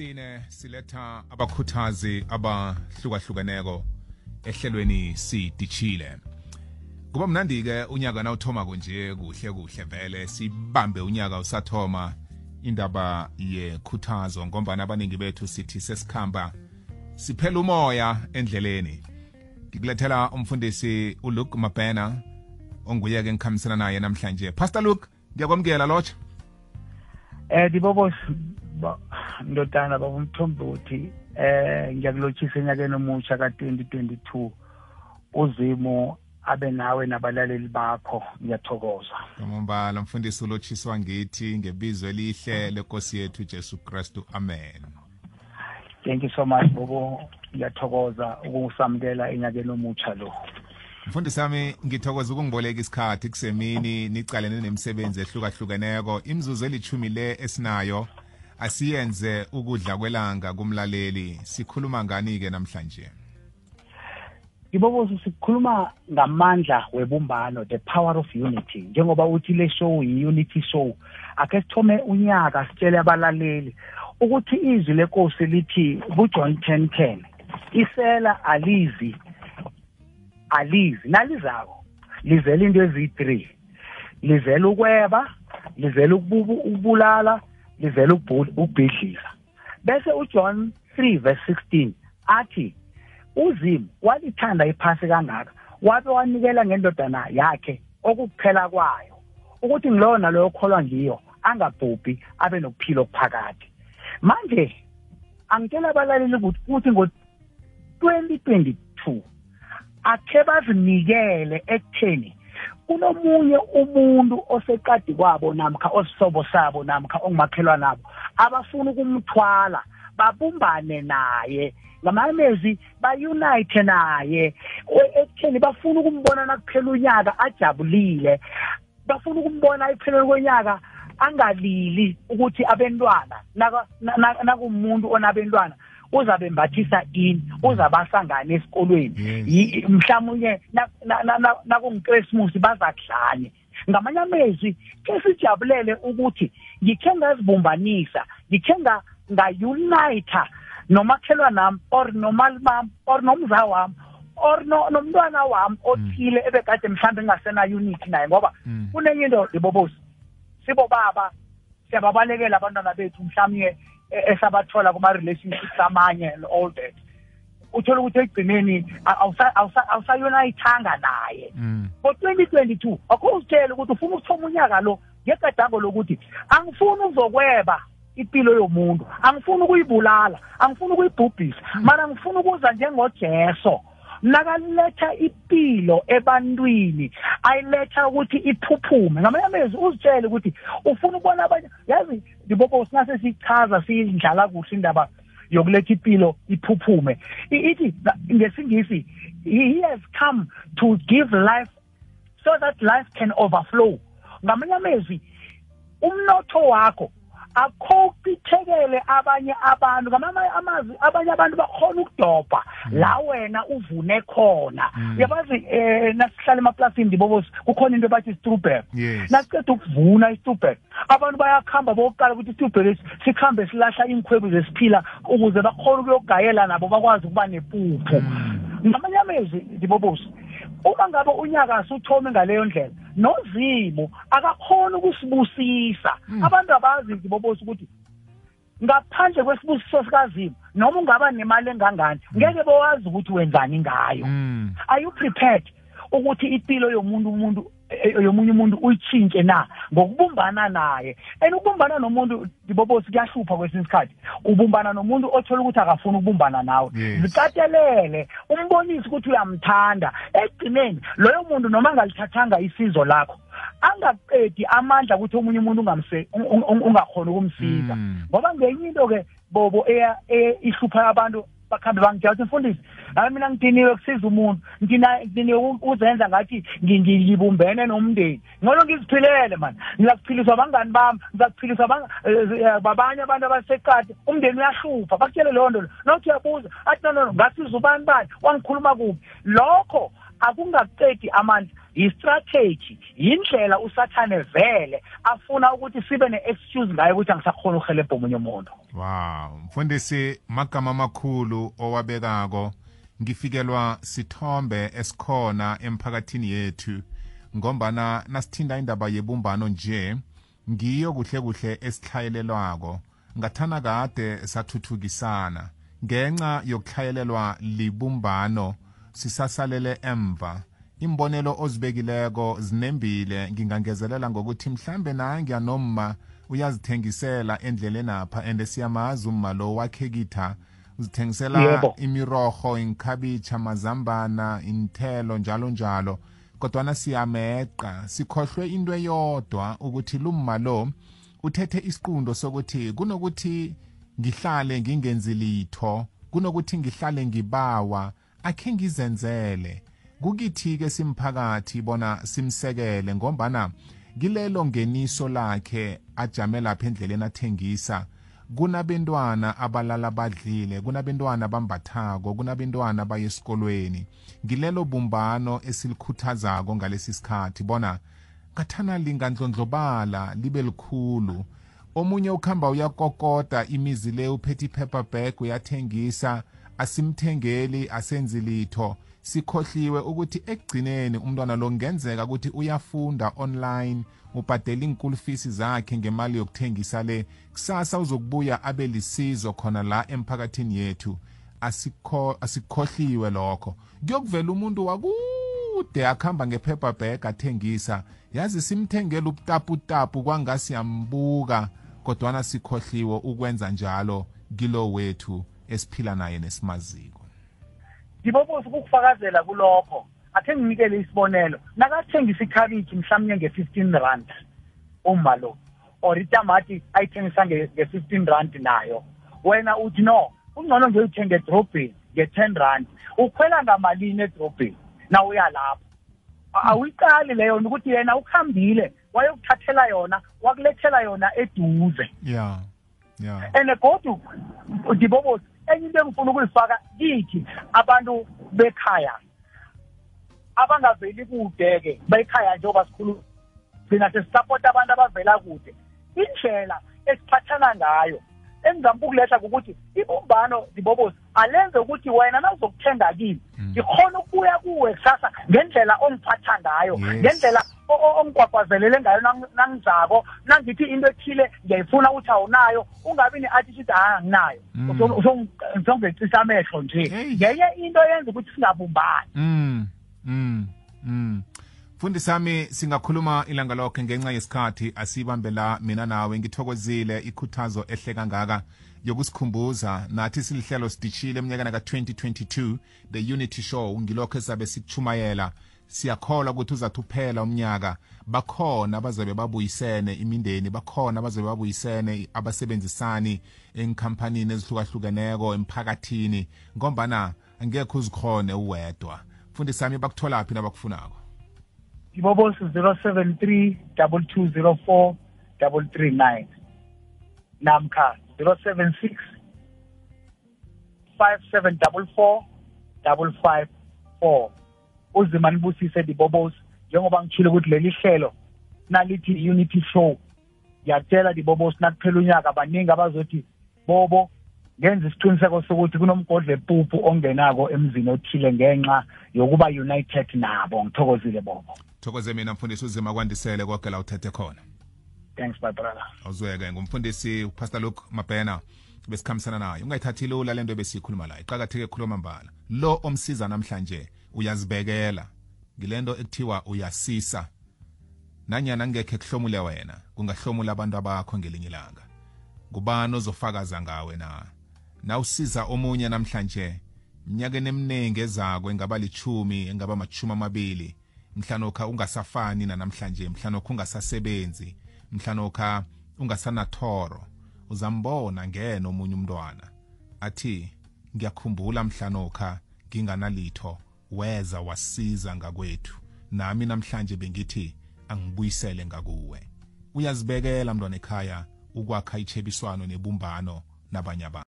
sine siletha abakhuthazi abahlukahlukeneko ehlelweni sidichile kuba mnandi ke unyaka nawuthoma konje kuhle kuhle vele sibambe unyaka usathoma indaba yekhuthazo ngombana abaningi bethu sithi sesikhamba siphela umoya endleleni ngikulethela umfundisi uluke mabena onguye ke ngikhambisana naye namhlanje pastor luke ngiyakwamukela lotsha um eh, ndibobo ndodana baba eh ngiyakulotshisa enyakeni omusha ka-2022 uzimo abe nawe nabalaleli bakho ngiyathokoza ngombala mfundisi ulochiswa ngithi ngebizo elihle lenkosi yethu Jesu Kristu amen thank you so much bobo ngiyathokoza ukusamukela enyakeni omutsha lo mfundisi yami ngithokoza ukungiboleka isikhathi kusemini nicalene nemisebenzi ehlukahlukeneko imzuzu elithumi le esinayo asiyenze ukudla kwelanga kumlaleli sikhuluma ngani ke namhlanje ngibobozo sikhuluma ngamandla webumbano the power of unity njengoba uthi le show yi-unity show akhe sithome unyaka sitshele abalaleli ukuthi izwi lenkosi lithi kujohn ten ten isela alizi alizi nalizako lizela into eziyi-three lizela ukweba lizela ukubulala livela ubhidliza bese uJohn 3 verse 16 athi uzimu walithanda iphasi kangaka wabe wanikela ngendodana yakhe okuphela kwayo ukuthi ngilowo naloyo okholwa ngiyo angabhubhi abe nokuphila okuphakade manje angitshela abalaleli ukuthi kuthi ngo-2022 akhe bazinikele ekutheni kunomunye umuntu oseqadi kwabo namkha osihlobo sabo namkha ongumakhelwana nabo abafuna ukumthwala babumbane naye ngamanye amezwi bayunayithe naye ekutheni bafuna ukumbona nakuphela unyaka ajabulile bafuna ukumbona ekupheleni kwenyaka angalili ukuthi abentwana nakumuntu onabentwana uzabe embathisa ini uzabasangane esikolweni mhlawumnye nakungikrismus bazakudlane ngamanye amezwi ke sijabulele ukuthi ngikhe ngazibumbanisa ngikhe ngayunayitha nomakhelwa nami or nomalibami or nomza wami or nomntwana wami mm. othile ebekade mhlawumbe ngingasenayo unithi naye ngoba mm. kunenye into libobosi sibobaba siyababalekela abantwana bethu mhlawumnye esabathola kuma relationships amanye and all that uthola ukuthi ekugcineni awusayonayithanga naye mm. ngo-twenty twenty two akho uzitshele ukuthi ufuna ukuthoma unyaka lo ngegadango lokuthi angifuni ukuzokweba impilo yomuntu angifuni ukuyibulala angifuni ukuyibhubhisa mm. mara ngifuna ukuza njengojeso nakaletha impilo ebantwini ayiletha ukuthi iphuphume ngamanye amezwi uzitshele ukuthi ufuna ukubona abanye yazi ndibobo sinase siyichaza siyidlala kuhle indaba yokuletha impilo iphuphume ithi ngesingisi he has come to give life so that life can overflow ngamanye amezwi umnotho wakho akho kucithekele abanye abantu ngamanye amazwi abanye abantu bakhona ukudobha mm. la wena uvune khona mm. yabazi eh nasihlala emaplasini ndibobo kukhona into ebathi strubel nasiqeda ukuvuna istrubel abantu bayakhamba bokuqala ukuthi istrubel sikhambe silahla inkhwebu zesiphila ukuze bakhona ukuyogayela nabo bakwazi ukuba nepuphu mm. ngamanye amezwi ndibobosi uma ngabe unyaka asuthome ngaleyo ndlela nozimo akakhona ukusibusisa hmm. abantu abazi bobosa ukuthi ngaphandle kwesibusiso sikazimo noma ungaba nemali engangani hmm. ngeke bowazi ukuthi wenzani ngayo hmm. are you prepared ukuthi impilo yomuntu umuntu yomunye umuntu uyitshintshe na ngokubumbana naye and ukubumbana nomuntu ndibobosi kuyahlupha kwesinye isikhathi ubumbana nomuntu othola ukuthi akafuni ukubumbana nawe zikatelele umbonise ukuthi uyamthanda ekugcineni loyo muntu noma angalithathanga isizo lakho angaqedi amandla ukuthi omunye umuntu ungakhona ukumsiza hmm. ngoba ngenye into-ke bobo ihlupha abantu bakhambe bangijaji mfundisi hayi mina ngidiniwe kusiza umuntu ngidiniwe uzenza ngathi ngibumbene nomndeni ngolo ngiziphilele mani ngizakuphiliswa abangani bami ngizakuphiliswa eh, eh, babanye abantu abaseqade umndeni uyahlupha bakutshele loo nto lo nothi uyabuza athi no no no ngasiza ubani bani wangikhuluma kubi lokho akungaqedi amandla yi-strategy yindlela usathane vele afuna ukuthi sibe ne-excuse ngayo ukuthi angisakhona uhelebha omunye umuntu wow mfundisi magama amakhulu owabekako ngifikelwa sithombe esikhona emphakathini yethu ngombana nasithinda indaba yebumbano nje ngiyo kuhle kuhle esihlayelelwako ngathana kade sathuthukisana ngenxa yokuhlayelelwa libumbano sisasalele emva imbonelo ozibekileko zinembile ngingangezelela ngokuthi mhlambe nangiya noma uyazithengisela endleleni apha and siyamazi umma lo wakhekitha uzithengisela imiroho inkhabitsha mazambana inthelo njalo njalo kodwana siyameqa sikhohlwe into eyodwa ukuthi lumma lo uthethe isiqundo sokuthi kunokuthi ngihlale ngingenzi litho kunokuthi ngihlale ngibawa akhe ngizenzele kukithi ke simphakathi bona simsekele ngombana kilelo ngeniso lakhe ajame lapha endleleni athengisa kunabentwana abalala badlile kunabentwana bambathako kunabentwana baye esikolweni ngilelo bumbano esilikhuthazako ngalesi sikhathi bona ngathana lingandlondlobala libe likhulu omunye ukuhamba uyakokoda imizi le uphethe iphephabag uyathengisa asimthengeli asenzi litho sikhohliwe ukuthi ekugcineni umntwana lo kungenzeka ukuthi uyafunda online ubhadela inkulufisi zakhe ngemali yokuthengisa le kusasa uzokubuya abe lisizo khona la emphakathini yethu asikhohliwe lokho kuyokuvela umuntu wakude akuhamba ngephepha bheg athengisa yazi simthengele ubutaputapu kwangasiyambuka kodwana sikhohliwe ukwenza njalo kilo wethu esiphila naye nesimaziko ngibobose ukufakazela kulokho akhe nginikele isibonelo nakathengisa ikhabitshi mhlawumnye nge-fifteen rand uma lo or itamati ayithengisa nge-fifteen rand nayo wena uthi no kungcono nje uyithenge edrobheni nge-ten rand ukhwela ngamalini edrobheni na uya lapho awuyiqali leyo ukuthi yena ukuhambile wayokuthathela yona wakulethela yona eduze yeah yeah and godu dibobosi enye into engifuna ukuyifaka kithi abantu bekhaya abangaveli kude-ke bekhaya njengoba sikhulu thina sesisapota abantu abavela kude indlela esiphathana ngayo engizama ukukuletha ukuthi ibumbano zibobozi alenze ukuthi wena nazokuthenga kimi mm. ngikhona ukubuya kuwe kusasa ngendlela ongiphatha ngayo ngendlela ongigwagwazelele ngayo nangizako nangithi into ethile ngiyayifuna ukuthi awunayo ungabi ne-attitude hayi ah, anginayo mm. usongecisa amehlo nje ngenye into yenza ukuthi singabumbani mfundi mm. mm. sami singakhuluma ilanga lokhe ngenxa yesikhathi asibambe la mina nawe ngithokozile ikhuthazo ehle kangaka yokusikhumbuza nathi silihlelo sidishile eminyakana ka-2022 the unity show ngilokho esabe sikuchumayela siyakholwa ukuthi uzathi uphela umnyaka bakhona abazabe babuyisene imindeni bakhona abazabe babuyisene abasebenzisani enkhampanini ezihlukahlukeneko emphakathini ngombana angekho uzikhone uwedwa mfundisi ami bakuthola phi nabakufunako ibobosi 073 2204 339 namkha 076 5744 554 uzimani busise dibobozi njengoba ngithile ukuthi leli hlelo nalithi unity show ngiyatshela dibobosi nakuphela unyaka baningi abazothi bobo ngenza isiqiniseko sokuthi kunomgodla empuphu ongenako emzini othile ngenxa yokuba united nabo ngithokozile bobo thokoze mina mfundisi uzima kwandisele kogela uthethe khona thanks my brother awuzweke ngumfundisi upastor luke mabhena besikhambisana naye ungayithathile ulale nto ebesiyikhuluma la iqakatheke khuluma mbala lo omsiza namhlanje uyazibekela ngilento ekuthiwa uyasisa nanyana ngekhe kuhlomule wena kungahlomula abantu abakho ngelinye ilanga ngubani ozofakaza ngawe na nawusiza omunye namhlanje mnyakeni eminingi ezako engaba lichumi engaba machumi amabili mhlanokha ungasafani nanamhlanje mhlanokha ungasasebenzi mhlanokha ungasanathoro uzambona ngena omunye umntwana athi ngiyakhumbula mhlanokha nginganalitho weza wasiza ngakwethu nami namhlanje bengithi angibuyisele ngakuwe uyazibekela mntwana ekhaya ukwakha ichebiswano nebumbano nabanye abantu